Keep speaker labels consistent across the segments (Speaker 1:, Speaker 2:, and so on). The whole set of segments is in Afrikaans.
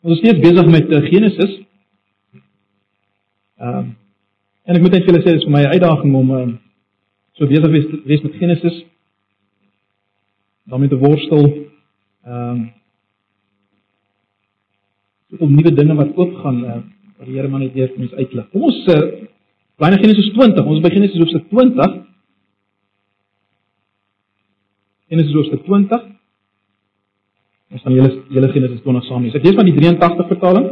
Speaker 1: Ons is steeds besig met uh, Genesis. Ehm um, en ek moet net julle sê dis vir my 'n uitdaging om uh, so besig wees, wees met Genesis. daarmee te worstel. Ehm um, om nuwe dinge wat oopgaan uh, wat die Here maar net weer vir ons uitlig. Kom ons uh, bly in Genesis 20. Ons begin Genesis hoofstuk 20. Genesis hoofstuk 20. Ons gaan julle julle Genesis 20 saam lees. Ek lees van die 83 vertaling.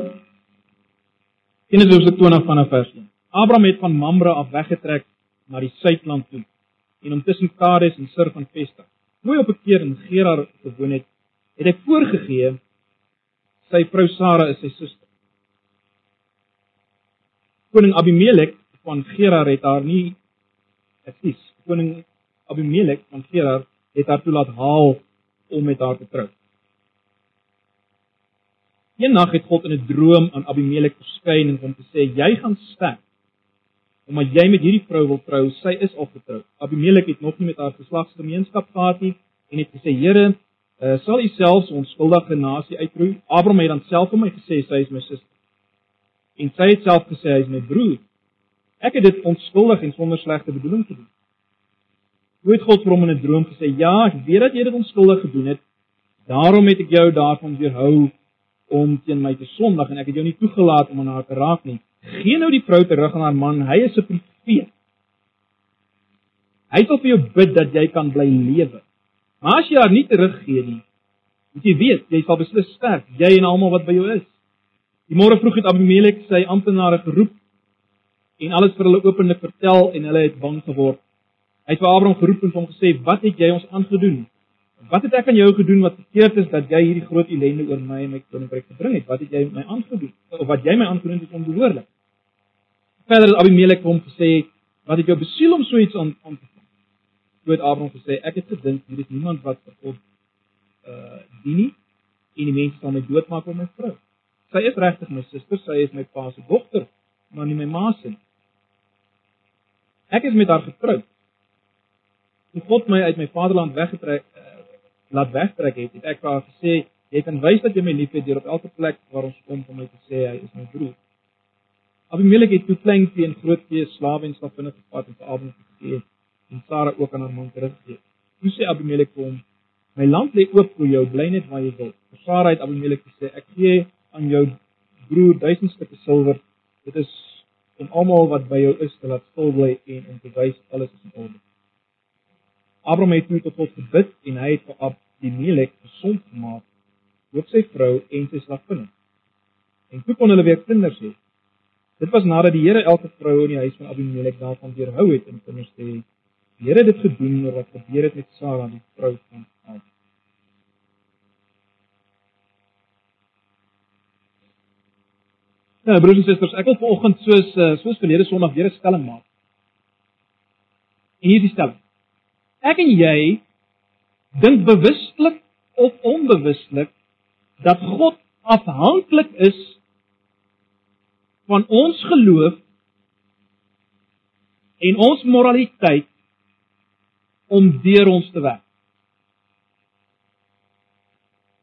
Speaker 1: Genesis hoofstuk 20 vanaf vers 1. Abraham het van Mamre af weggetrek na die suidland toe en om tussen Kades en Sur van Vestig. Mooi op 'n keer in Gerar gewoon het, het hy voorgegee sy vrou Sara is sy suster. Koning Abimelek van Gerar het haar nie ekskuus, koning Abimelek van Gerar het haar toelaat haal om met haar te trou. Eendag het God in 'n droom aan Abimelek verskyn en hom gesê: "Jy gaan sterf omdat jy met hierdie vrou wil trou. Sy is al getroud." Abimelek het nog nie met haar geslagsgemeenskap gehad nie en het gesê: "Here, uh, sal U self 'n onskuldige nasie uitroei?" Abraham het dan self vir my gesê: "Sy is my suster." En sy het self gesê: "Hy is my broer." Ek het dit onskuldig en sonder slegte bedoeling gedoen. Hoe het God vir hom in 'n droom gesê: "Ja, ek weet dat jy dit onskuldig gedoen het. Daarom het ek jou daarvan weerhou om teen my te sondig en ek het jou nie toegelaat om aan haar te raak nie. Geen nou die vrou terug aan haar man, hy is 'n profeet. Hy sal vir jou bid dat jy kan bly lewe. Maar as jy haar nie teruggee nie, moet jy weet, jy sal beslis sterf, jy en almal wat by jou is. Die môre vroeg het Abimelek sy amptenare geroep en alles vir hulle openlik vertel en hulle het bang geword. Hy het vir Abraham geroep en hom gesê: "Wat het jy ons aangedoen?" Wat het ek aan jou gedoen wat verkeerd is dat jy hierdie groot ellende oor my en my koninkryk gebring het? Wat het jy my aangedoen? Of wat jy my aangedoen het onbehoorlik? Verder het Abimelek hom gesê, "Wat het jou besiel om so iets aan aan te doen?" Toe het Abraham gesê, "Ek het gedink hier is niemand wat vir God uh dien nie en die mense sal my doodmaak vir my vrou. Sy is regtig my suster, sy is my pa se dogter, maar nie my ma se nie. Ek is met haar getroud. Toe God my uit my vaderland weggetrek laat wegtrek het, het ek vir haar gesê, jy kan wys dat jy my liefhet deur op elke plek waar ons kom om my te sê hy is my broer. Abimelek het toe klein vee en groot vee slawe en slavinne gevat en vir Abraham gegee en Sara ook aan haar man teruggegee. Toe sê Abimelek vir hom, my land lê oop vir jou, bly net waar jy wil. Vir Sara het Abimelek gesê, ek gee aan jou broer duisend stukke silwer. Dit is om almal wat by jou is te laat stil bly en om te wys alles is in orde. Abraham het toe tot God gebid en hy het vir Abimelek gesond gemaak, ook sy vrou en sy slavinne. En toe kon hulle weer kinders hê. Dit was nadat die Here elke vrou in die huis van Abimelek daarvan weerhou het en kinders te hê. Die Here het dit gedoen oor wat gebeur het met Sara, die vrou van Abraham. Nou, broers en susters, ek wil vanoggend soos eh, soos verlede Sondag weer 'n stelling maak. En hier is die stelling. Ek en jy dink bewuslik of onbewuslik dat God afhanklik is van ons geloof en ons moraliteit om deur ons te werk.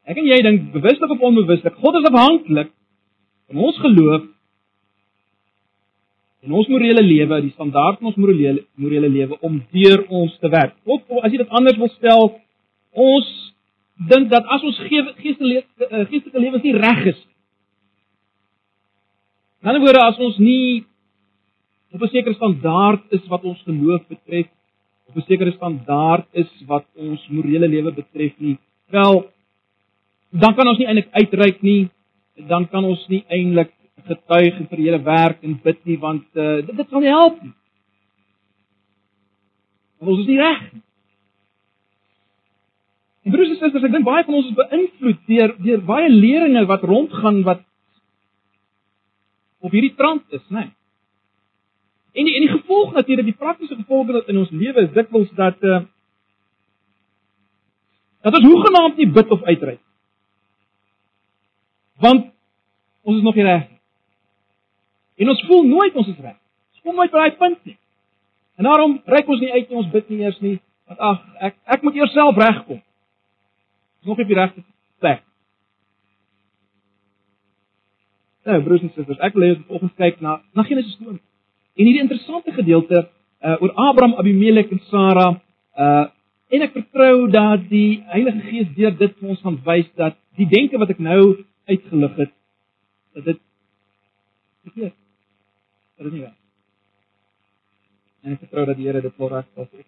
Speaker 1: Ek en jy dink bewuslik of onbewuslik God is afhanklik van ons geloof en ons morele lewe, die standaard van ons morele morele lewe om deur ons te werk. Of as jy dit anders wil stel, ons dink dat as ons geestelike eh, geestelike lewens nie reg is nie. In ander woorde, as ons nie op 'n sekere standaard is wat ons geloof betref, op 'n sekere standaard is wat ons morele lewe betref nie, wel dan kan ons nie eintlik uitreik nie, dan kan ons nie eintlik getuig en vir julle werk en bid nie want uh, dit dit sal nie help nie. Want ons is nie reg nie. En broers en susters, ek dink baie van ons is beïnvloed deur deur baie leringe wat rondgaan wat op hierdie trant is, né? Nee. En die en die gevolg natuurlik, die praktiese gevolge wat in ons lewe is dikwels dat uh dat ons hoegenaamd nie bid of uitreik. Want ons is nog nie reg nie. En ons voel nooit ons is reg. Ons kom nooit by daai punt nie. En daarom reik ons nie uit nie, ons bid nie eers nie, want ag, ek ek moet eers self regkom. Dis nog nie die regte plek. Nou, broers en susters, ek wil hê ons vanoggend kyk na na Genesis 20. En hierdie interessante gedeelte uh oor Abraham, Abimelek en Sara, uh en ek vertrou dat die Heilige Gees deur dit vir ons gaan wys dat die denke wat ek nou uitgelig het, dat dit dit nie waar en ek vertrou dat die Here dit wel reg sal sê.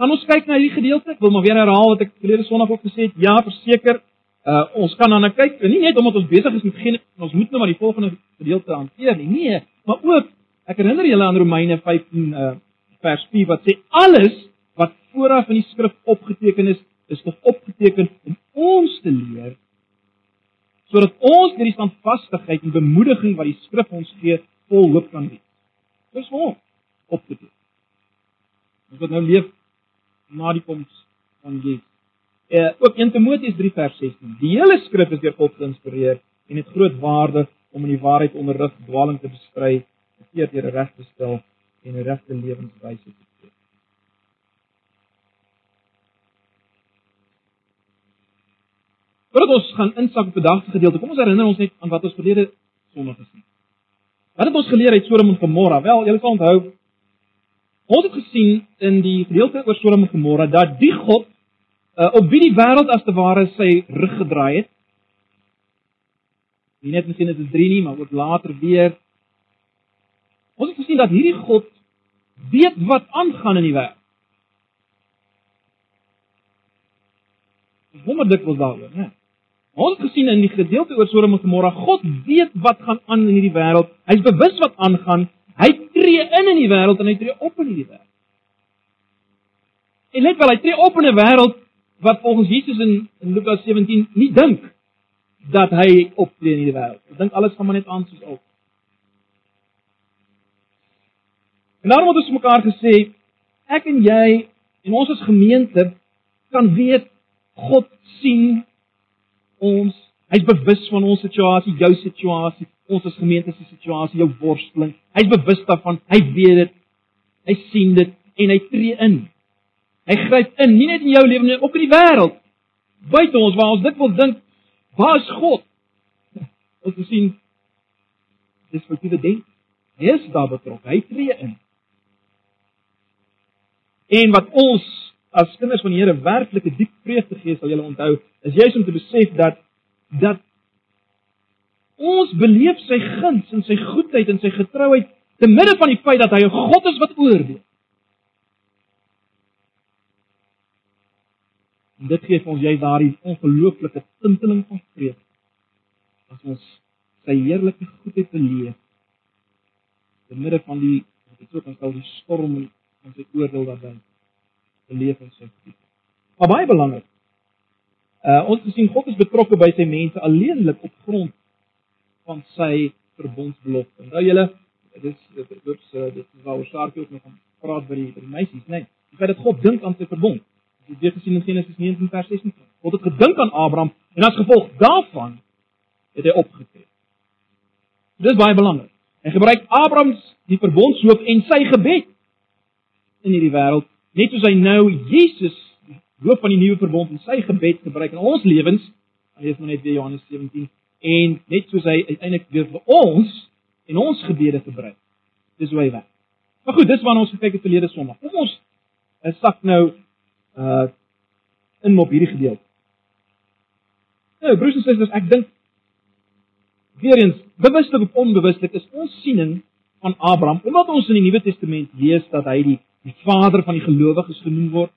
Speaker 1: Gaan ons kyk na hierdie gedeelte. Ek wil maar weer herhaal wat ek verlede Sondag ook gesê het. Ja, verseker, uh ons kan dan kyk, nie net omdat ons besig is met geen ons moet nou maar die volgende gedeelte hanteer nie. Nee, maar ook ek herinner julle aan Romeine 15 uh vers 4 wat sê alles wat vooraf in die skrif opgeteken is, is tog opgeteken om ons te leer sodat ons deur die standvastigheid en bemoediging wat die skrif ons gee, vol hoop kan wees. Dis hom op te doen. Ons wat nou leef na die koms van Jesus. Eh ook 1 Timoteus 3 vers 16. Die hele skrif is deur God geïnspireer en het groot waarde om in die waarheid onderrig, dwaling te bestry, verkeerd deur reg te stel en 'n regte lewenswyse te Voordat ons gaan insak op vandag se gedeelte, kom ons herinner ons net aan wat ons verlede Sondag gesien het. Wat het ons geleer uit Sodom en Gomorra? Wel, julle sal onthou ons het gesien in die gedeelte oor Sodom en Gomorra dat die God uh, op wie die wêreld as te ware sy rug gedraai het. Nie net miskien dit is 3 nie, maar ook later weer. Ons het gesien dat hierdie God weet wat aangaan in die wêreld. Wonderlik was daaroor, né? Ons gesien in die gedeelte oor Sodom en Gomorra, God weet wat gaan aan in hierdie wêreld. Hy's bewus wat aangaan. Hy tree in in die wêreld en hy tree op in hierdie wêreld. En let wel, hy tree op in 'n wêreld wat volgens Jesus in, in Lukas 17 nie dink dat hy optree in hierdie wêreld. Hy dink alles gaan maar net aan soos altyd. En daarom het ons mekaar gesê, ek en jy en ons as gemeente kan weet God sien ons, hy's bewus van ons situasie, jou situasie, ons as gemeente se situasie, jou worsteling. Hy's bewus daarvan. Hy weet dit. Hy sien dit en hy tree in. Hy gryp in, nie net in jou lewe nie, ook in die wêreld. Buite ons waar ons dit wil dink, waar is God? Ons sien dis wat jy dink. Hy is daar betrokke. Hy tree in. En wat ons as kinders van die Here werklike diep vreugde gee, sal julle onthou, is juis om te besef dat dat ons beleef sy guns en sy goedheid en sy getrouheid te midde van die feit dat hy 'n God is wat oordeel. En dit gee vir ons jy daardie ongelooflike tinteling van vreugde as ons sy heerlike goedheid beleef te midde van die wat ek so kan stel die storm van sy oordeel daarbey beleef in sy gebied. Maar baie belangrik. Uh ons gesien God is betrokke by sy mense alleenlik op grond van sy verbondsbelofte. Nou julle, dit is dit is dit is waar ons saartjie ook nog gaan praat by die by die meisies, né? Nee, die feit dat God dink aan sy verbond. Dit word gesien in Genesis 19 vers 16. God het gedink aan Abraham en as gevolg daarvan het hy opgetree. Dit is baie belangrik. Hy gebruik Abraham die verbondshoof en sy gebed in hierdie wêreld net soos hy nou Jesus hoof van die nuwe verbond en sy gebed gebruik in ons lewens. Hy is maar net weer Johannes 17 en net soos hy uiteindelik weer vir ons en ons gebede gebruik. Dis hoe hy werk. Maar goed, dis waarna ons gekyk het verlede Sondag. Kom ons is sak nou uh in op hierdie gedeelte. Nou, broers en susters, ek dink weer eens bewuslik of onbewuslik is ons siening van Abraham omdat ons in die Nuwe Testament lees dat hy die die vader van die gelowiges genoem word.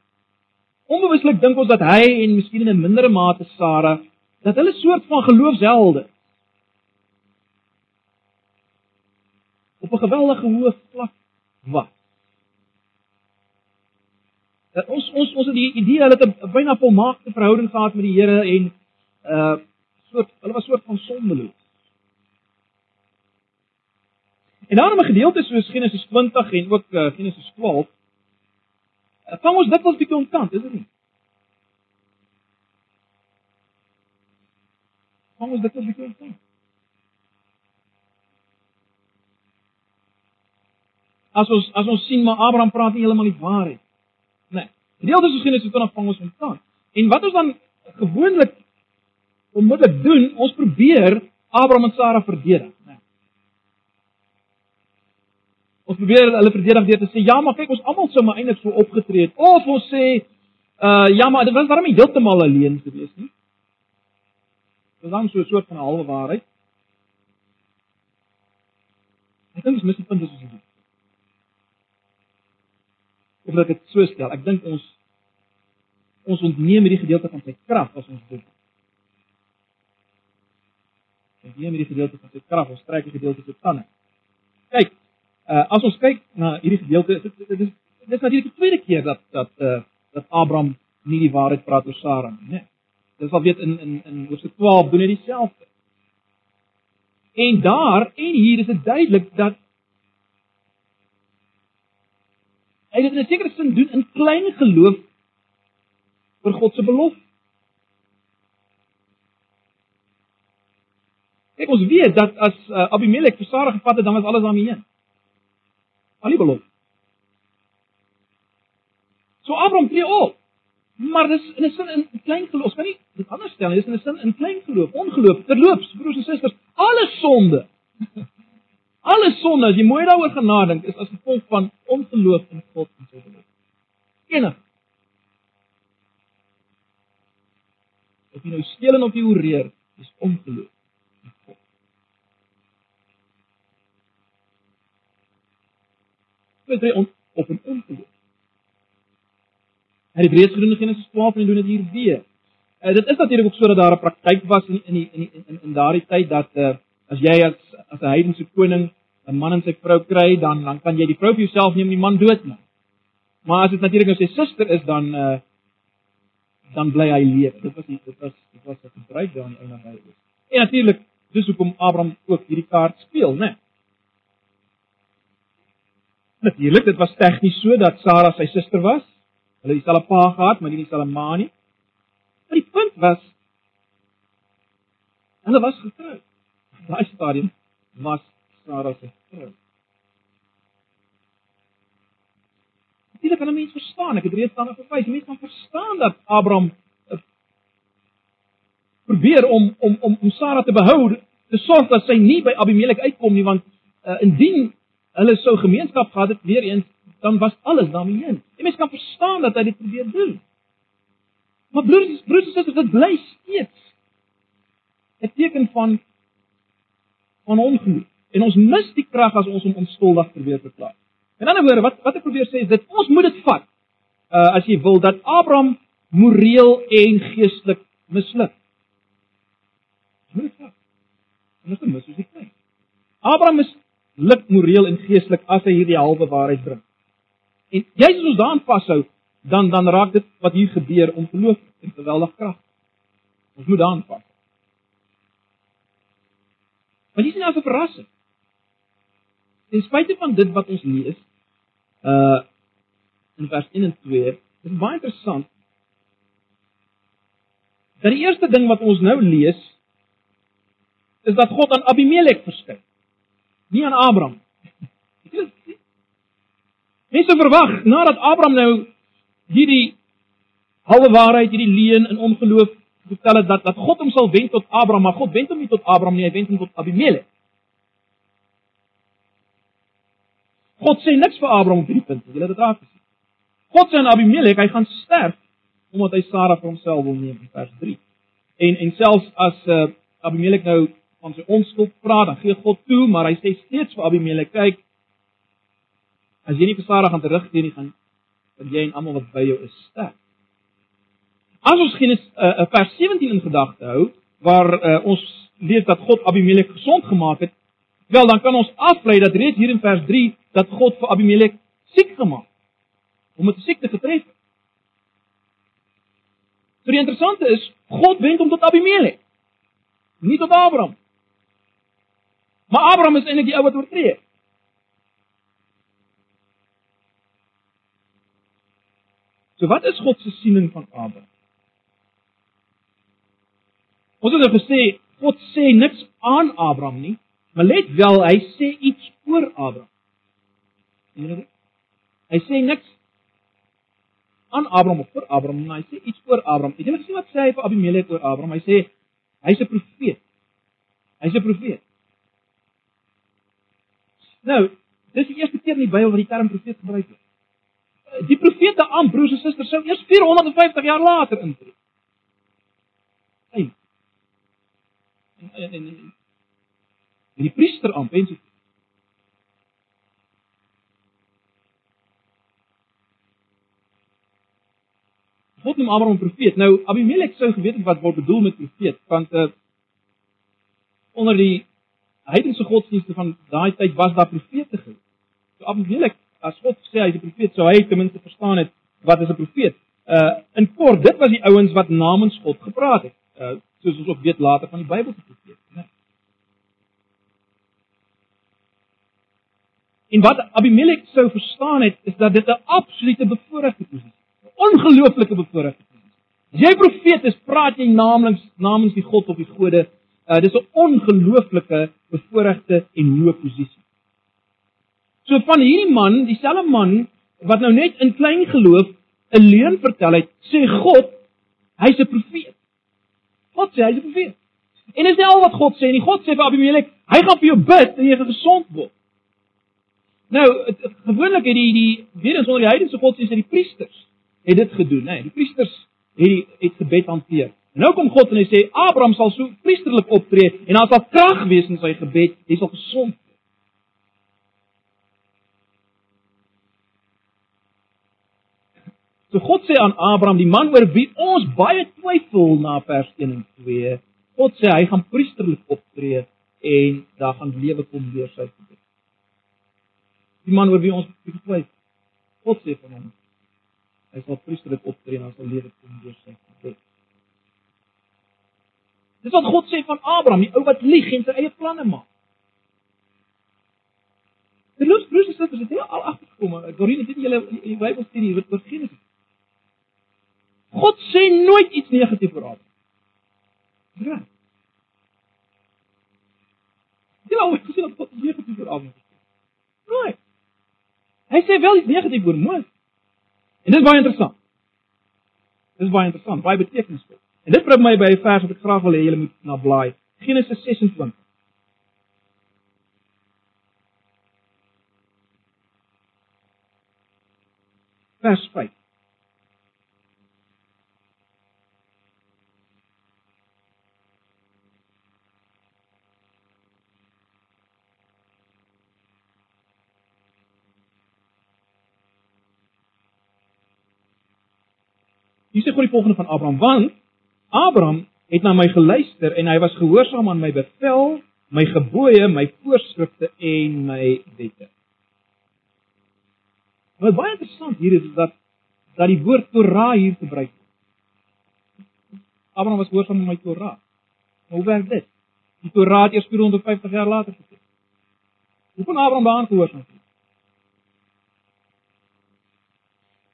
Speaker 1: Onbewuslik dink ons dat hy en miskien in 'n mindere mate Sara dat hulle soort van geloofshelde op 'n geweldige hoë vlak was. Dat ons ons ons het die idee hulle het 'n byna volmaakte verhouding gehad met die Here en uh soort hulle was soort van sondeloos. En daarom 'n gedeelte soos Genesis 20 en ook uh, Genesis 12 uh, vang ons dit wel bietjie ontkant, is dit nie? Vang ons dit wel bietjie ontkant. As ons as ons sien maar Abraham praat nie heeltemal die waarheid. Nee. Gedeelte soos Genesis 20 vang ons ontkant. En wat ons dan gewoonlik onmiddellik doen, ons probeer Abraham en Sara verdedig, né? Ons probeer hulle verdedig deur te sê ja, maar kyk ons almal sou maar eintlik so opgetree het. Of ons sê uh ja, maar dit was daarom nie heeltemal alleen gewees nie. Dit was dan so 'n soort van halwe waarheid. Ek dink ons mis die punt is ons dit. Of dat ek dit so stel, ek dink ons ons ontneem hierdie gedeelte van sy krag as ons dit. Ons ontneem hierdie gedeelte van sy krag, ons trek die gedeelte se tande. Kyk, uh, as ons kyk na hierdie gedeelte, dit dit is dit is natuurlik die tweede keer dat dat uh, dat Abraham nie die waarheid praat oor Sara nie, né? Dit is al weet in in in Hoofstuk 12 doen hy dieselfde. En daar en hier is dit duidelik dat hy dit in 'n sekere sin doen in klein geloof vir God se belofte. Kyk ons weet dat as uh, Abimelek vir Sara gevat het, dan was alles daarmee heen. Al die belofte. So Abraham tree op. Maar dis in 'n sin in klein geloof. Ons kan nie dit anders stel nie. Dis in 'n sin in klein geloof, ongeloof, terloops, broers en susters, alle sonde. alle sonde, as jy mooi daaroor genadink, is as gevolg van ongeloof in God en sy belofte. Enig. Of jy nou steel of jy oreer, dis ongeloof. Dit is op 'n ongeloof. Hy het reeds gedoen in Genesis 12 en doen dit hier weer. Uh, dit is natuurlik ook sodat daar 'n praktyk was in in die, in in in, in daardie tyd dat uh, as jy as as 'n heidense koning 'n man en sy vrou kry, dan dan kan jy die vrou vir jouself neem en die man doodmaak. Maar as dit natuurlik nou sy suster is, dan uh dan bly hy leef. Dit was nie, dit was dit was 'n gebruik daar in die ou naby is. En natuurlik, dis hoekom Abraham ook hierdie kaart speel, né? Nee. Natuurlik, dit was tegnies so dat Sara sy suster was. Hulle het dieselfde pa gehad, maar nie dieselfde ma nie. Maar die punt was hulle was getrou. Daai stadium was Sara se vrou. Dit kan mense verstaan. Ek het reeds daarna verwys. Mense kan verstaan dat Abraham uh, probeer om om om om Sara te behou, te sorg dat sy nie by Abimelek uitkom nie, want uh, indien hulle sou gemeenskap gehad het weer eens, dan was alles daarmee heen. Jy mens kan verstaan dat hy dit probeer doen. Maar broers, broers en susters, dit bly steeds 'n teken van van ongeloof. En ons mis die krag as ons hom onskuldig probeer verklaar. In ander woorde, wat wat ek probeer sê is dit ons moet dit vat. Uh as jy wil dat Abraham moreel en geestelik misluk. Moet dit vat. Ons moet mis dit kry. Abraham is luk moreel en geestelik as hy hierdie halwe waarheid bring. En jy as ons daaraan vashou, dan dan raak dit wat hier gebeur ongeloof en geweldig krag. Ons moet daaraan vas. Maar dis nie 'n verrassing. Ten spyte van dit wat ons lees, uh in vers 1 en 2, is baie interessant. Dat die eerste ding wat ons nou lees is dat God aan Abimelek verskyn nie aan Abraham. Mense verwag nadat Abraham nou hierdie halwe waarheid, hierdie leuen in ongeloof vertel het dat dat God hom sal wend tot Abraham, maar God wend hom nie tot Abraham nie, hy wend hom tot Abimelek. God sê niks vir Abraham op hierdie punt, jy het dit raak. God sê aan Abimelek hy gaan sterf omdat hy Sara vir homself wil neem in vers 3. En en selfs as uh, Abimelek nou van sy onskuld praat, dan gee God toe, maar hy sê steeds vir Abimelek, kyk, as jy nie vir Sara gaan terugkeer nie, gaan van jy en almal wat by jou is sterf. As ons Genesis uh, vers 17 in gedagte hou, waar uh, ons lees dat God Abimelek gesond gemaak het, wel dan kan ons aflei dat reeds hier in vers 3 dat God vir Abimelek siek gemaak het om met siekte getref die interessante is, God wend hom tot Abimelek, nie tot Abraham. Maar Abraham is eintlik die ou wat oortree. So wat is God se siening van Abraham? Ons het nou gesê God sê niks aan Abraham nie, maar let wel, hy sê iets oor Abraham. Hy sê niks aan Abraham of vir Abraham, maar hy sê iets oor Abraham. Het jy gesien wat sê hy vir Abimelek oor Abraham? Hy sê hy's 'n profeet. Hy's 'n profeet. Nou, dis die eerste keer in die Bybel wat die term profeet gebruik word. Die profete aan broers en susters sou eers 450 jaar later intree. Hey. En en en, en die priester aan, wens ek. God noem Abraham profeet. Nou Abimelek sou geweet het wat word bedoel met profeet, want uh onder die heidense godsdienste van daai tyd was daar profete gewees. So Abimelek, as God sê hy's 'n profeet, sou hy ten minste verstaan het wat is 'n profeet. Uh in kort, dit was die ouens wat namens God gepraat het. Uh soos ons ook weet later van die Bybelse profete, né? En wat Abimelek sou verstaan het, is dat dit 'n absolute bevoordeelde posisie ongelooflike bevoordeling. As jy profeet is, praat jy namens namens die God of die gode. Uh, dis 'n ongelooflike bevoordeelde en hoë posisie. So van hierdie man, dieselfde man wat nou net in klein geloof 'n leuen vertel het, sê God, hy's 'n profeet. God sê hy's 'n profeet. En dis nie al wat God sê nie. God sê vir Abimelek, hy gaan vir jou bid en jy gaan gesond word. Nou, gewoonlik het die die weer eens onder die heidense godsdienste die priesters het dit gedoen, né? Die priesters het die het gebed hanteer. Nou kom God en hy sê Abraham sal so priesterlik optree en daar sal krag wees in sy gebed, hy sal gesond word. So God sê aan Abraham, die man oor wie ons baie twyfel na vers 1 en 2, God sê hy gaan priesterlik optree en daar gaan lewe kom deur sy gebed. Die man oor wie ons twyfel. God sê van hom, hy sal priesterlik optree en sal lewe kom deur sy gebed. Dis wat God sê van Abraham, die ou wat lieg en sy eie planne maak. Die los broers en susters het hier al agtergekom, ek gou nie dit julle die Bybel studie wat begin het. God sê nooit iets negatief oor Abraham. Ja. Jy wou gesê dat God negatief oor Abraham sê. Nee. Hy sê wel iets negatief oor Moses. En dit is baie interessant. Dit is baie interessant, baie betekenisvol. En dit bring my by 'n vers wat ek graag wil hê julle moet na blaai. Genesis 26. Vers 5. Hier sê God die volgende van Abraham: "Want Abraham het na my geluister en hy was gehoorsaam aan my bevel, my gebooie, my voorskrifte en my wette." Wat baie interessant hier is dat dat die woord Torah hier gebruik word. Abraham was gehoorsaam aan my Torah. Maar hoe werk dit? Die Torah het eers 450 jaar later gegee. Hoe kon Abraham daaraan gehoorsaam wees?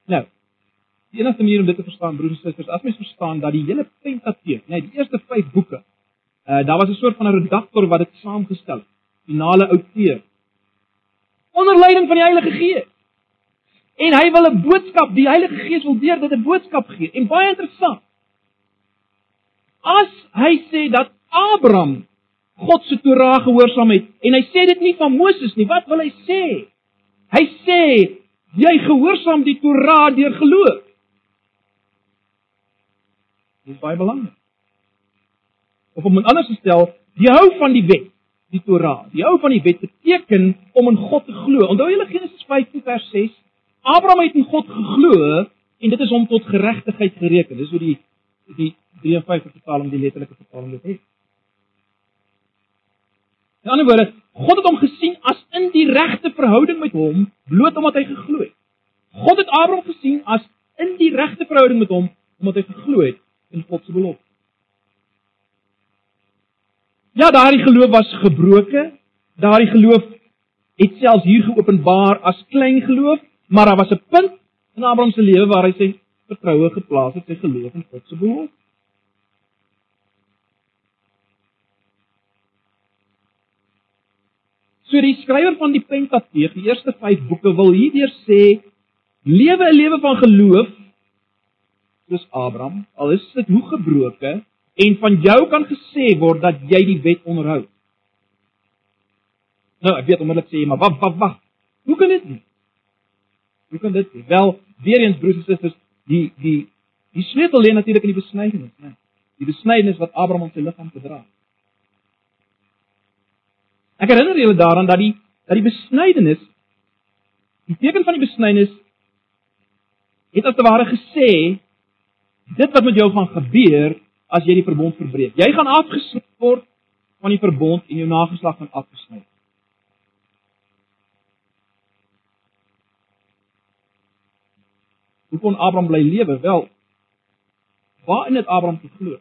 Speaker 1: Nou, Die enigste manier om dit te verstaan, broers en susters, as mens verstaan dat die hele Pentateek, nee, die eerste 5 boeke, uh daar was 'n soort van 'n redaktor wat dit saamgestel het, finale outeur. Onder leiding van die Heilige Gees. En hy wil 'n boodskap, die Heilige Gees wil deur dit 'n boodskap gee. En baie interessant. As hy sê dat Abraham God se Torah gehoorsaam het en hy sê dit nie van Moses nie, wat wil hy sê? Hy sê jy gehoorsaam die Torah deur geloof. Dit is baie belangrik. Of om dit anders te stel, die hou van die wet, die Torah. Die hou van die wet beteken om in God te glo. Onthou julle Genesis 15 vers 6? Abraham het in God geglo en dit is hom tot geregtigheid gereken. Dis hoe die die 53 vertaling die letterlike vertaling dit het. In ander woorde, God het hom gesien as in die regte verhouding met hom bloot omdat hy geglo het. God het Abraham gesien as in die regte verhouding met hom omdat hy geglo het in God se belofte. Ja, daardie geloof was gebroke. Daardie geloof het selfs hier geopenbaar as klein geloof, maar daar was 'n punt in Abraham se lewe waar hy sy vertroue geplaas het, sy geloof in God se belofte. So die skrywer van die Pentateeg, die eerste 5 boeke wil hierdeur sê lewe 'n lewe van geloof soos Abraham, al is dit hoe gebroke en van jou kan gesê word dat jy die wet onderhou. Nou, ek weet onmiddellik sê jy, maar wag, wag, wag. Hoe kan dit nie? Hoe kan dit nie? Wel, weer eens broers en susters, die die die sleutel lê natuurlik in die besnydenis, né? Die besnydenis wat Abraham aan sy liggaam gedra het. Ek herinner julle daaraan dat die dat die besnydenis die teken van die besnydenis het as te ware gesê dit wat met jou gaan gebeur as jy die verbond verbreek. Jy gaan afgesny word van die verbond en jou nageslag gaan afgesny. Hoe kon Abraham bly lewe? Wel, waarin het Abraham geglo?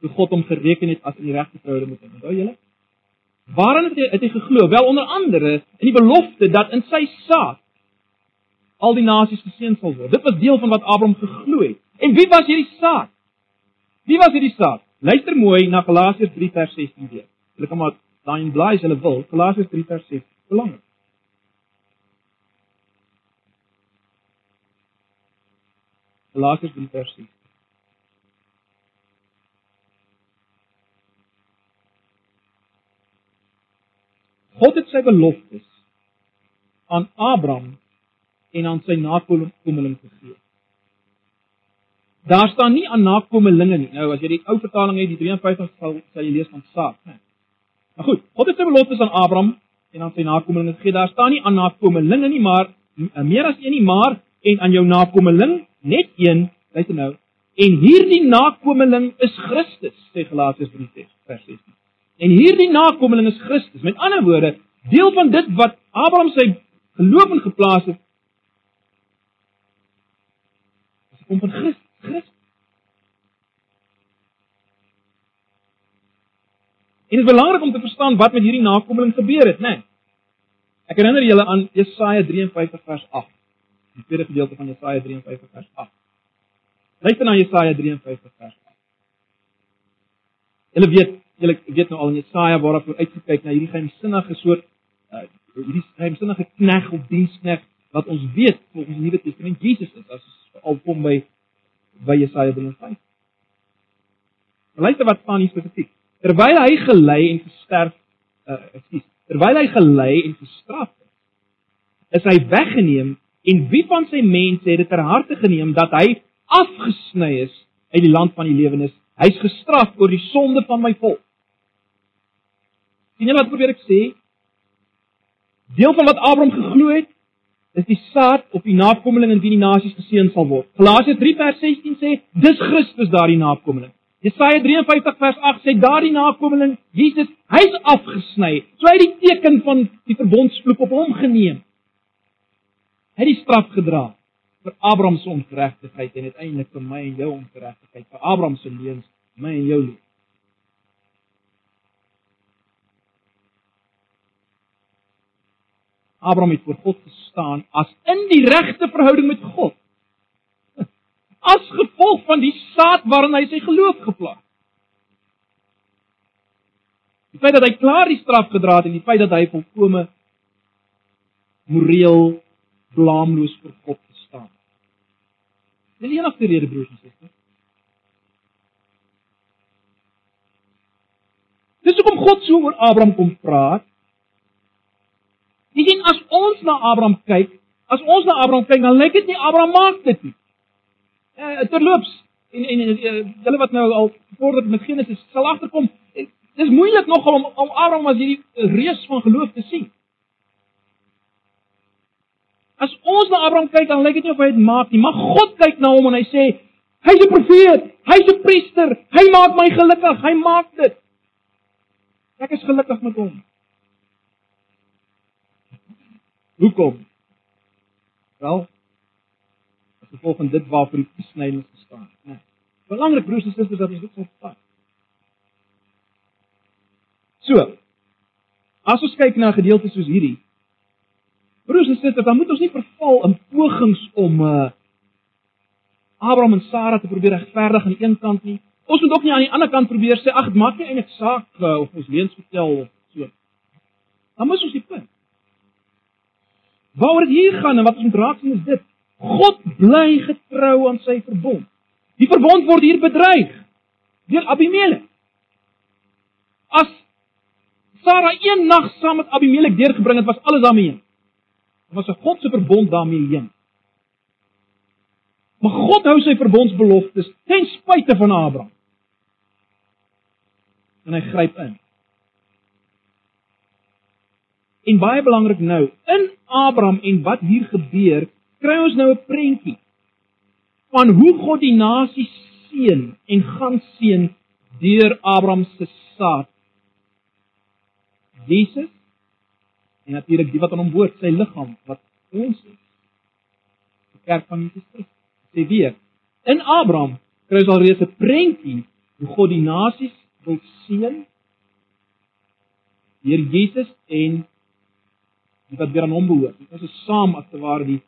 Speaker 1: Toe God hom gereken het as in die regte verhouding met hom. Onthou julle? Waarin het hy het hy geglo? Wel onder andere in die belofte dat in sy saad al die nasies geseën sal word. Dit was deel van wat Abraham geglo het. En wie was hierdie saad? Wie was hierdie saad? Luister mooi na Galasiërs 3 vers 16 weer. Hulle kan maar daai in blaai as hulle wil. Galasiërs 3 vers 16. Belangrik. Galasiërs 3 vers 16. God het sy beloftes aan Abraham en aan sy nakomeling gegee. Daar staan nie aan nakomelinge nie. Nou as jy die ou vertaling het, die 53 sal sal jy lees van saad, né? Maar goed, God het sy beloftes aan Abraham en aan sy nakomeling gegee. Daar staan nie aan nakomelinge nie, maar meer as een nie, maar en aan jou nakomeling net een, luister nou. En hierdie nakomeling is Christus, sê Galasiërs 3 vers 16. En hierdie nakomeling is Christus. Met ander woorde, deel van dit wat Abraham sy geloof in geplaas het, is kom van Christus. Christus. En dit is belangrik om te verstaan wat met hierdie nakomeling gebeur het, né? Nee. Ek herinner julle aan Jesaja 53 vers 8. Die tweede gedeelte van Jesaja 53 vers 8. Luister na Jesaja 53 vers 8. Julle weet, julle weet nou al in Jesaja waar daar uitgekyk na hierdie geheimsinnige soort uh hierdie geheimsinnige knegg of diensknegg wat ons weet volgens die Nuwe Testament Jesus is as al kom by by Jesaja 53. Luister wat staan hier spesifiek. Terwyl hy gelei en gesterf, uh ekskuus, terwyl hy gelei en gestraf is, is hy weggeneem en wie van sy mense het dit ter harte geneem dat hy afgesny is uit die land van die lewenes. Hy's gestraf oor die sonde van my volk. Sien jy wat probeer ek sê? Deel van wat Abraham geglo het, is die saad op die nakomeling in wie die nasies geseën sal word. Galasië 3 vers 16 sê, dis Christus daardie nakomeling. Jesaja 53 vers 8 sê daardie nakomeling, Jesus, hy's afgesny. So hy het die teken van die verbondsvloek op hom geneem. Hy het die straf gedra vir Abraham se ongeregtigheid en uiteindelik vir my en jou ongeregtigheid, vir Abraham se leuns, my en jou leuns. Abraham het voor God gestaan as in die regte verhouding met God. As gevolg van die saad waarin hy sy geloof geplaas. Die feit dat hy klaar die straf gedra het en die feit dat hy volkome moreel blaamloos voor God gestaan. Dis die enigste rede broers en susters. Dis hoekom God so oor Abraham kom praat Jy sien as ons na Abraham kyk, as ons na Abraham kyk, dan lyk dit nie Abraham maak dit nie. Eh terloops en en hulle wat nou al voordat met Genesis sal agterkom, dis moeilik nogal om om Abraham as hierdie reus van geloof te sien. As ons na Abraham kyk, dan lyk dit nie of hy dit maak nie, maar God kyk na hom en hy sê, hy's 'n profeet, hy's 'n priester, hy maak my gelukkig, hy maak dit. Ek is gelukkig met hom. Hoekom? Wel, as gevolg van dit waarvoor die besnydenis gestaan het, né? Belangrik broers en susters dat ons dit verstaan. So, as ons kyk na gedeeltes soos hierdie, broers en susters, dan moet ons nie verval in pogings om uh Abraham en Sara te probeer regverdig aan die een kant nie. Ons moet ook nie aan die ander kant probeer sê ag, dit maak nie eintlik saak uh, of ons leuns vertel of so. Dan moet ons die Waaroor dit hier gaan en wat ons moet raak sien is dit: God bly getrou aan sy verbond. Die verbond word hier bedreig deur Abimelek. As Sara een nag saam met Abimelek deurgebring het, was alles daarmee. Dit was 'n God se verbond daarmee heen. Maar God hou sy verbondsbeloftes ten spyte van Abraham. En hy gryp in. En baie belangrik nou, in Abraham en wat hier gebeur, kry ons nou 'n prentjie van hoe God die nasie seën en gaan seën deur Abraham se saad. Jesus en natuurlik die wat aan hom behoort, sy liggaam wat ons is. Die kerk van Jesus Christus. Sê weer, in Abraham kry ons alreeds 'n prentjie hoe God die nasies wil seën deur Jesus en wat weer aan hom behoort. Ons is saam as te ware die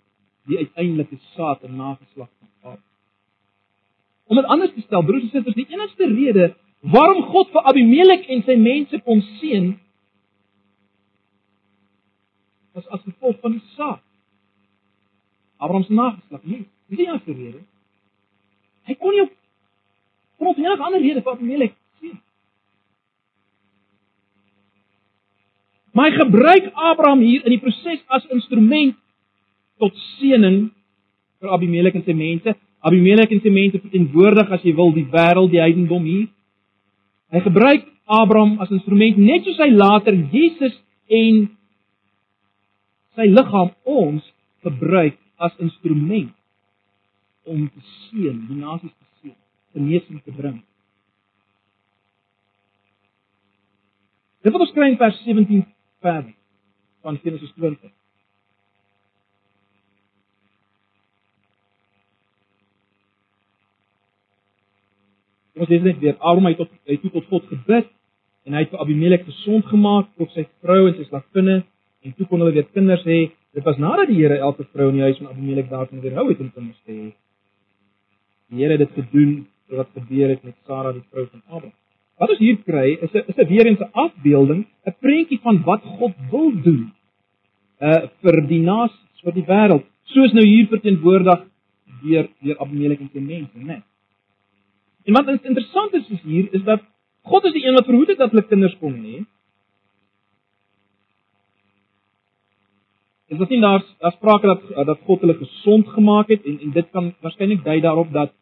Speaker 1: die uiteindelike saad en nageslag van Abraham. Om dit anders te stel, broers en susters, die enigste rede waarom God vir Abimelek en sy mense kon seën was as gevolg van die saad. Abraham se nageslag, nie. Dis nie enige rede. Hy kon nie op grond van enige ander rede vir Abimelek seën. Maar hy gebruik Abraham hier in die proses as instrument tot seëning vir Abimelek en sy mense. Abimelek en sy mense verteenwoordig as jy wil die wêreld, die heidendom hier. Hy gebruik Abraham as instrument net soos hy later Jesus en sy liggaam ons gebruik as instrument om te seën, die nasies te seën, genesing te bring. Dit wat ons kry in vers 17 verder van Genesis 20. Ons sê net weer, Abraham het tot hy het tot God gebid en hy het vir Abimelek gesond gemaak tot sy vrou en sy slaginne en toe kon hulle weer kinders hê. Dit was nadat die Here elke vrou in die huis van Abimelek daarvan weerhou het om kinders te hê. Die Here het dit gedoen wat gebeur het met Sara die vrou van Abraham. Wat ons hier kry is 'n is 'n weer eens 'n afbeelding, 'n prentjie van wat God wil doen uh vir die nasies, vir die wêreld, soos nou hier verteenwoordig deur deur Abimelek en sy mense, né? Nee. En wat interessant is hier is dat God is die een wat verhoed het dat hulle kinders kon hê. Is dit nie daar daar sprake dat dat God hulle gesond gemaak het en en dit kan waarskynlik dui daarop dat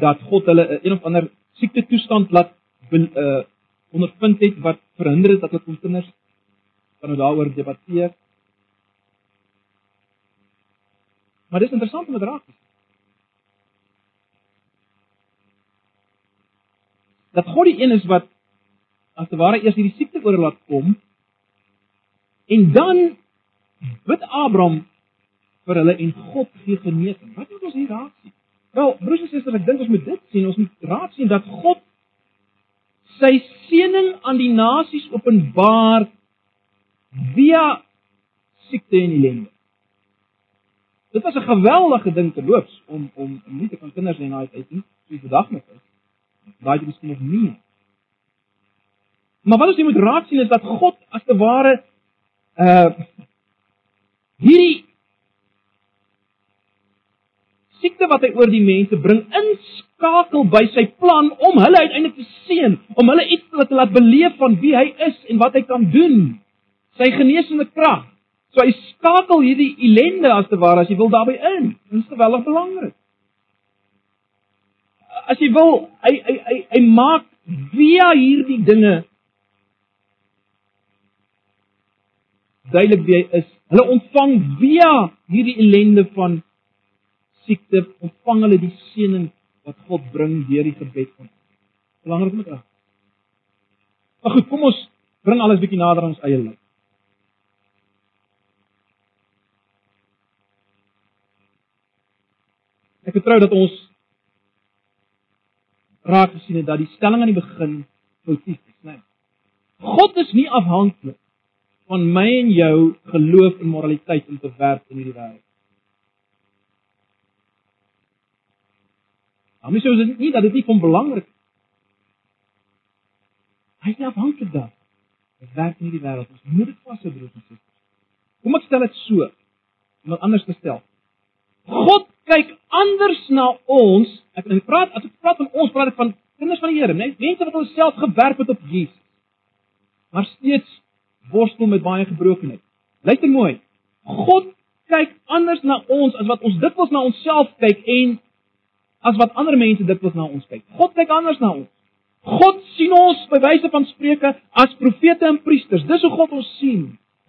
Speaker 1: dat God hulle een of ander siekte toestand laat uh ondervind het wat verhinder het dat hulle kon kinders kan nou daaroor debatteer. Maar dis interessant om dit raak te sien. Dat God die een is wat as te ware eers hierdie siekte oor laat kom en dan bid Abraham vir hulle en God gee genesing. Wat moet ons hier raak sien? Wel, broers en susters, ek dink ons moet dit sien. Ons moet raak sien dat God sy seëning aan die nasies openbaar via siekte en ellende. Dit was 'n geweldige ding te loops om om nie te kan kinders na uit uit nie, soos vandag nog is. Daai is miskien nog nie. Maar wat ons moet raak sien is dat God as te ware uh hierdie siekte wat hy oor die mense bring inskakel by sy plan om hulle uiteindelik te seën, om hulle iets te laat beleef van wie hy is en wat hy kan doen. Sy genesende krag. So hy skakel hierdie ellende as te ware as jy wil daarbey in. Dit is geweldig belangrik. As jy wil, hy hy hy, hy maak via hierdie dinge duidelik wie hy is. Hulle ontvang via hierdie ellende van siekte, ontvang hulle die seëning wat God bring deur die gebed van. Belangrik met dit. Maar goed, kom ons bring alles bietjie nader aan ons eie lewe. Ek vertrou dat ons raak gesien het dat die stelling aan die begin foutief is, né? God is nie afhanklik van my en jou geloof en moraliteit om te werk in hierdie wêreld. Maar mens sê dit nie dat dit nie van belangrik is. Hy is afhanklik daar. Dit werk in hierdie wêreld. Ons moet dit vashou, broers en susters. Kom ek stel dit so. Om dit anders te stel. God kyk anders na ons. Ek en praat as ek praat van ons, praat ek van kinders van die Here, net mense wat hulle self gewerp het op Jesus. Maar steeds worstel met baie gebrokenheid. Luister mooi. God kyk anders na ons as wat ons dikwels na onsself kyk en as wat ander mense dikwels na ons kyk. God kyk anders na ons. God sien ons by wyse van spreuke as profete en priesters. Dis hoe God ons sien.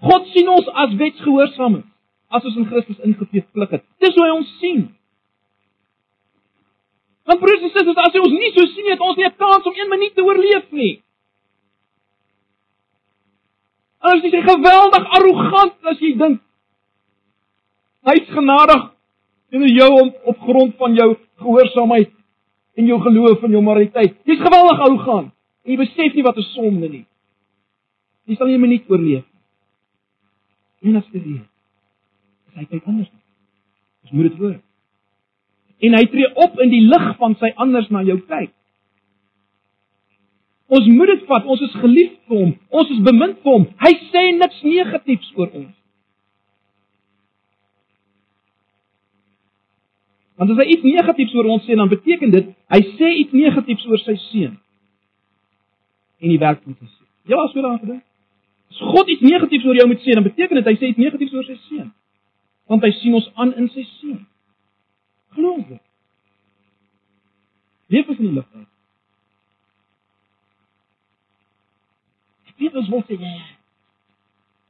Speaker 1: God sien ons as wetsgehoorsame as ons in Christus ingeveeg het. Dis hoe hy ons sien. Want broers en susters, as jy ons nie so sien het ons nie 'n kans om 1 minuut te oorleef nie. Anders is jy geweldig arrogant as jy dink hy's genadig teenoor jou om op grond van jou gehoorsaamheid en jou geloof en jou moraliteit. Jy's geweldig arrogant en jy besef nie wat 'n sonde nie. Jy sal nie 'n minuut oorleef nie. En as dit is, hy kyk anders. Dis moet dit hoor. En hy tree op in die lig van sy anders na jou kyk. Ons moet dit vat. Ons is geliefd vir hom. Ons is bemind vir hom. Hy sê niks negatiefs oor ons. Want as hy iets negatiefs oor ons sê, dan beteken dit hy sê iets negatiefs oor sy seun. En die werk van sy seun. Was so daaraan gedink. As God iets negatiefs oor jou moet sê, dan beteken dit hy sê iets negatiefs oor sy seun. Want hy sien ons aan in sy seun. Glo dit. Leef ons in die lig uit. Dit is wat jy ja.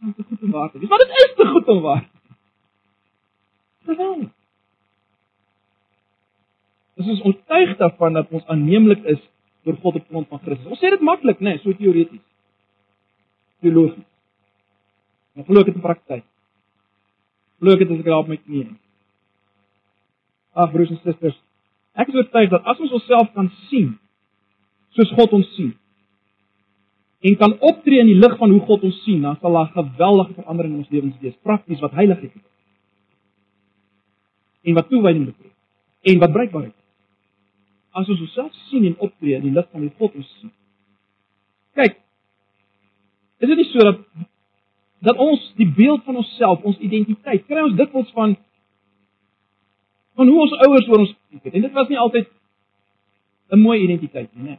Speaker 1: Dit is goed om waar te wees. Maar dit is te goed om waar. Geweldig. Ons is oortuig daarvan dat ons aanneemlik is vir God op grond van Christus. Ons sê dit maklik, né, nee, so teoreties. Teologies. Maar glo ek dit in praktyk? Glo ek dit as ek daar op my knie is? Ag broers en susters, ek is oortuig dat as ons onsself kan sien soos God ons sien en kan optree in die lig van hoe God ons sien, dan sal daar geweldige verandering in ons lewens wees, prakties wat heiligheid betref. En wat toewyding betref. En wat bruikbaarheid as ons osself sien en optree in die lig van die God ons sien. Kyk. Is dit nie so dat dat ons die beeld van onsself, ons identiteit, kry ons dikwels van van hoe ons ouers oor ons dink het. En dit was nie altyd 'n mooi identiteit nie, né?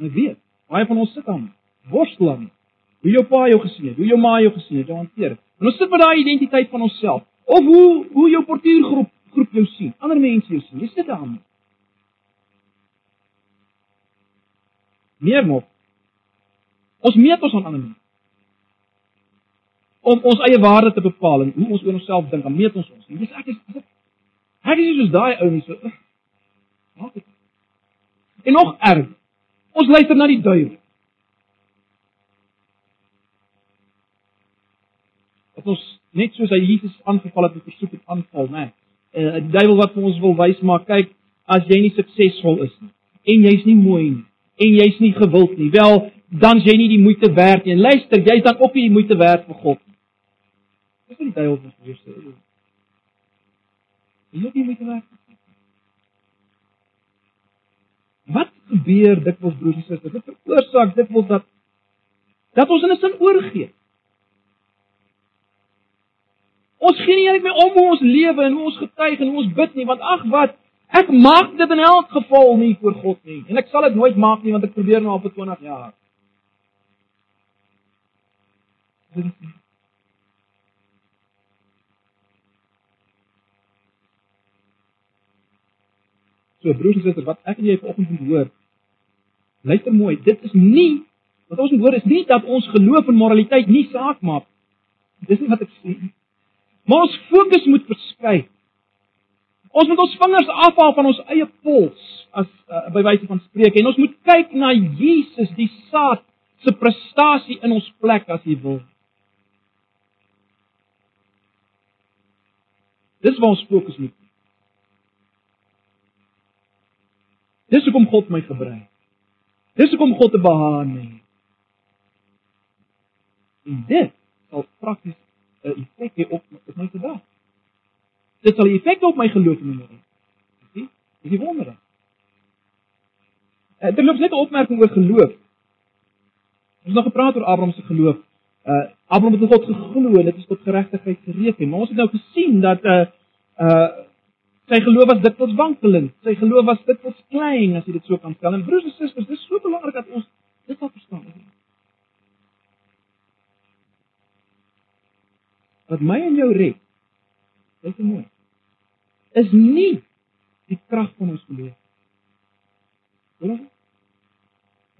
Speaker 1: Ons weet, baie van ons sit aan worstel aan hoe jou pa jou gesien het, hoe jou ma jou gesien het, jou hanteer. En ons sit met daai identiteit van onsself of hoe hoe jou portuïergroep groep jou sien, ander mense jou sien. Jy sit daar. Meer nog. Ons meet ons aan ander mense. Om ons eie waarde te bepaal en hoe ons oor onsself dink, dan meet ons ons. Dis ek is. Ek is soos daai ou nie so. Maak dit. En nog erg. Ons luister na die duiwel. Wat ons net soos hy Jesus aangeval het met versoek en aanval, né? Nee uh, die duiwel wat vir ons wil wys maar kyk as jy nie suksesvol is nie en jy's nie mooi nie en jy's nie gewild nie wel dan jy nie die moeite werd nie. En luister jy's dan ook nie die moeite werd vir God nie. Dis wat die duiwel vir ons sê. Jy is nie moeite werd wat gebeur dikwels broers en susters? Dit veroorsaak dikwels dat dat ons in 'n sin oorgee Ons gee nie eintlik meer om hoe ons lewe en hoe ons getuig en hoe ons bid nie, want ag wat, ek maak dit in elk geval nie vir God nie. En ek sal dit nooit maak nie want ek probeer nou al vir 20 jaar. So broers en susters, wat ek en jy vanoggend moet hoor. Luister mooi, dit is nie wat ons moet hoor is nie dat ons geloof en moraliteit nie saak maak. Dis nie wat ek sê nie. Maar ons fokus moet verskuif. Ons moet ons vingers afhaal van ons eie pols as uh, by wyse van spreek en ons moet kyk na Jesus, die saad se prestasie in ons plek as hy wil. Dis waar ons fokus moet. Dis hoekom God my gebruik. Dis hoekom God te behaan het. En dit sal prakties 'n effek hê op op my gedag. Dit sal 'n effek op my geloof hê. Sien? Dis die wonder. Eh, dit loop net 'n opmerking oor geloof. Ons het nog gepraat oor Abraham se geloof. Uh Abraham het God geglo en dit is tot geregtigheid gereken. Maar ons het nou gesien dat uh uh sy geloof was dikwels wankelend. Sy geloof was dikwels klein as jy dit so kan stel. En broers en susters, dis so belangrik dat ons dit sal verstaan. Wat my en jou red. Dit is mooi. Is nie die krag van ons geloof. Hoor jy?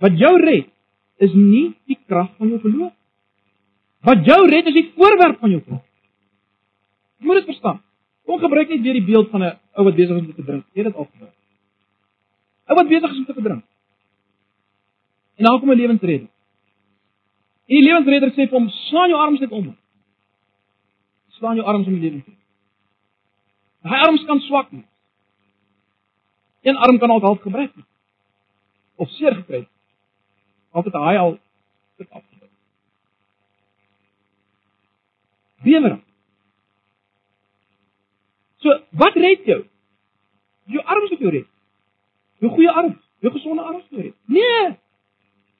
Speaker 1: Wat jou red is nie die krag van jou geloof. Wat jou red is die voorwerp van jou geloof. Jy moet dit verstaan. Kom gebruik net weer die beeld van 'n ou wat besig is om te drink. Jy het dit al gebruik. Ou wat besig is om te drink. En dan kom 'n lewensredder. En die lewensredder sê vir hom: "Slaan jou arms net om." Slaan jou arms om die lewe. Hy arms kan swak wees. Een arm kan al half gebreek het. Of seer gekry. Of dit hy al dit afgebreek. Bewer. So, wat red jou? Jou arms wat jou red. Jou goeie arms, jou gesonde arms wat jou red. Nee.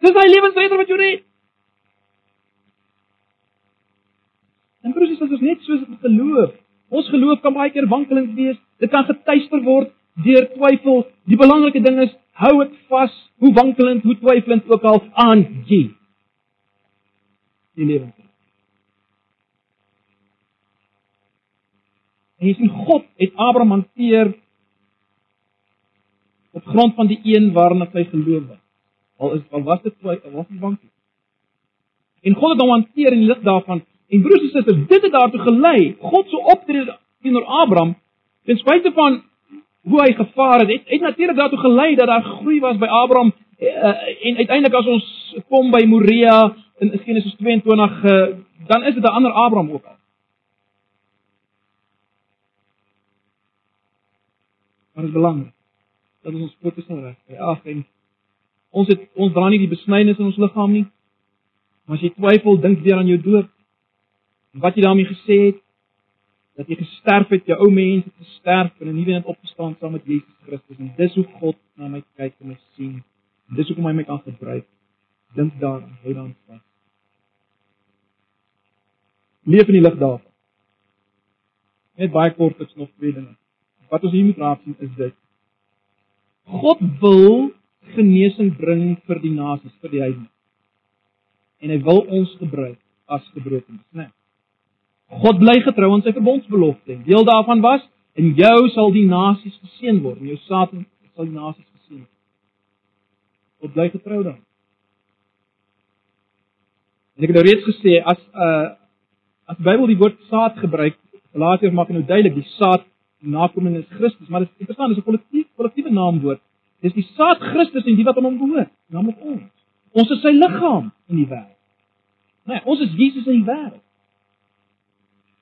Speaker 1: Dis hy lewensredder wat jou red. En presies as ons net soos dit geloof. Ons geloof kan baie keer wankelend wees. Dit kan getuister word deur twyfel. Die belangrike ding is hou dit vas, hoe wankelend, hoe twyfelend ook al aan jy. Die lewe. En jy sien God het Abraham hanteer op grond van die een waarna hy geloof het. Al is al was dit twyfel, was dit wankel. En God het hom hanteer in lig daarvan. En broers en susters, dit het daartoe gelei. God se optrede teenoor Abraham, ten spyte van hoe hy gevaar het, het, het natuurlik daartoe gelei dat daar groei was by Abraham uh, en uiteindelik as ons kom by Moria in Genesis 22 uh, dan is dit 'n ander Abraham ook al. Maar dit is belangrik dat ons fokus sal reg. Ag en ons het ons dra nie die besnydenis in ons liggaam nie. Maar as jy twyfel, dink weer aan jou dood. Wat jy daarmee gesê het, dat jy gesterf het, jou ou mens het gesterf en 'n nuwe mens opgestaan saam met Jesus Christus en dis hoe God na my kyk en my sien. En dis hoekom hy my kan gebruik. Dink daaraan, hou daaraan vas. Leef in die lig daarvan. Net baie kort is nog twee dinge. Wat ons hier moet raak sien is dit. God wil genesing bring vir die nasies, vir die heidene. En hy wil ons gebruik as gebrokenes, né? Nee. God bly getrou aan sy verbondsbelofte. Deel daarvan was in jou sal die nasies geseën word. In jou saad sal die nasies geseën word. God bly getrou dan. En ek het nou reeds gesê as uh as die Bybel die woord saad gebruik, Galasiërs maak nou duidelik die saad nakoming is Christus, maar dit is interessant, dis 'n kollektief kollektiewe naamwoord. Dis die saad Christus en die wat aan hom behoort, naamlik ons. Ons is sy liggaam in die wêreld. Nee, ons is Jesus in die wêreld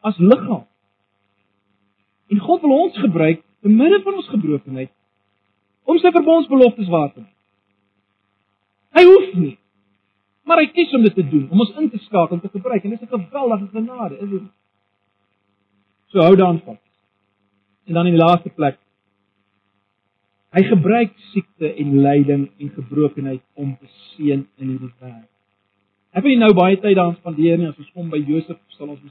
Speaker 1: as liggaam. En God wil ons gebruik te midde van ons gebrokenheid om sy verbondsbeloftes waar te maak. Hy hoef nie, maar hy kies om dit te doen, om ons in te skakel om te gebruik en dit is 'n geweldige genade, is dit? So hou daan vas. En dan in die laaste plek Hy gebruik siekte en lyding en gebrokenheid om te seën in hierdie wêreld. Ek wil nou baie tyd daaraan spandeer nie as ons kom by Josef sal ons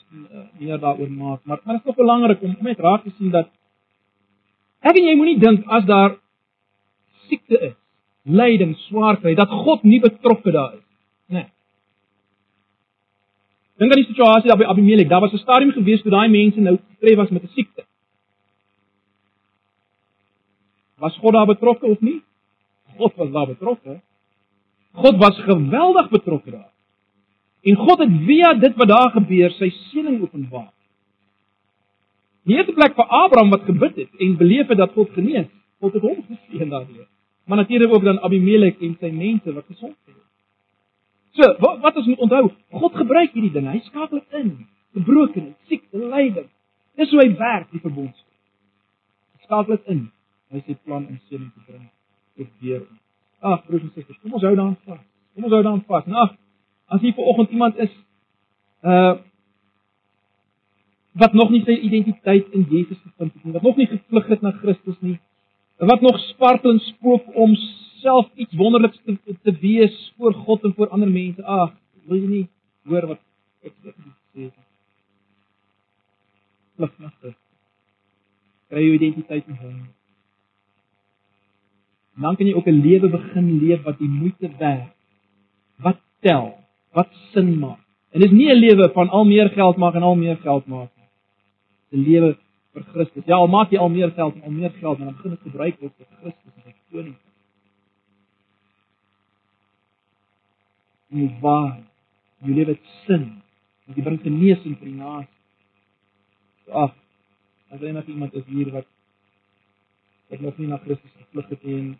Speaker 1: meer daaroor maak, maar maar dit is nog belangrik om net raak te sien dat ek en jy moenie dink as daar siekte is, lyding, swaarkry dat God nie betrokke daar is. Nee. Dink aan die situasie daar by Abimelek. Daar was 'n stadium gewees toe daai mense nou getref was met 'n siekte. Was God daar betrokke of nie? God was daar betrokke. God was geweldig betrokke daar. En God het via dit wat daar gebeur sy seëning openbaar. Die eerste plek vir Abraham wat gebid het en beleef het dat God genees, God het hom geseën daardeur. Maar natuurlik ook dan Abimelek en sy mense wat gesond is. So, wat wat ons moet onthou, God gebruik hierdie dinge. Hy skakel in. Gebrokenheid, siekte, lyding. Dis hoe hy werk, die verbond. Hy skakel dit in. Hy sê plan om seëning te bring tot deur. Ag, broers en susters, kom ons hou daaraan vas. Kom ons hou daaraan vas. Nou, as hier vanoggend iemand is uh wat nog nie sy identiteit in Jesus gevind het nie, wat nog nie gevlug het na Christus nie, wat nog spartel en spook om self iets wonderliks te, te wees voor God en voor ander mense. Ag, wil jy nie hoor wat ek sê? Vlug na Christus. Kry jou identiteit in Hom. Dan kan jy ook 'n lewe begin leef wat jy moeite werd. Wat tel? Wat sin maak En dis nie 'n lewe van al meer geld maak en al meer geld maak nie. 'n Lewe vir Christus. Ja, al maak jy al meer geld en al meer geld, maar dan begin dit gebruik word vir Christus en sy koning. Jy waar jy lewe sin. Jy bring genesing vir die nasie. Ag, as jy nog iemand is hier wat wat nog nie na Christus gevlug het nie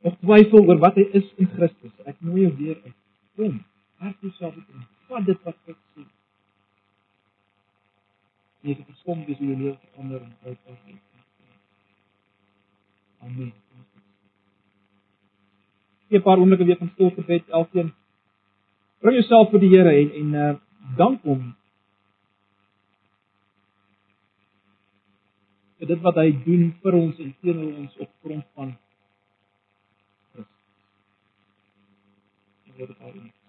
Speaker 1: of twyfel oor wat hy is in Christus. Ek nooi jou weer uit. Kom, hart jouself in. Vat dit wat ek sê. Jy het verskom dis jy lewe onder en uit pas. Amen. Ek 'n paar oomblikke weer van stil gebed elkeen. Bring jouself vir die Here en en uh, dank hom dit wat hy doen vir ons en teenoor ons op grond van Christus. Dit word al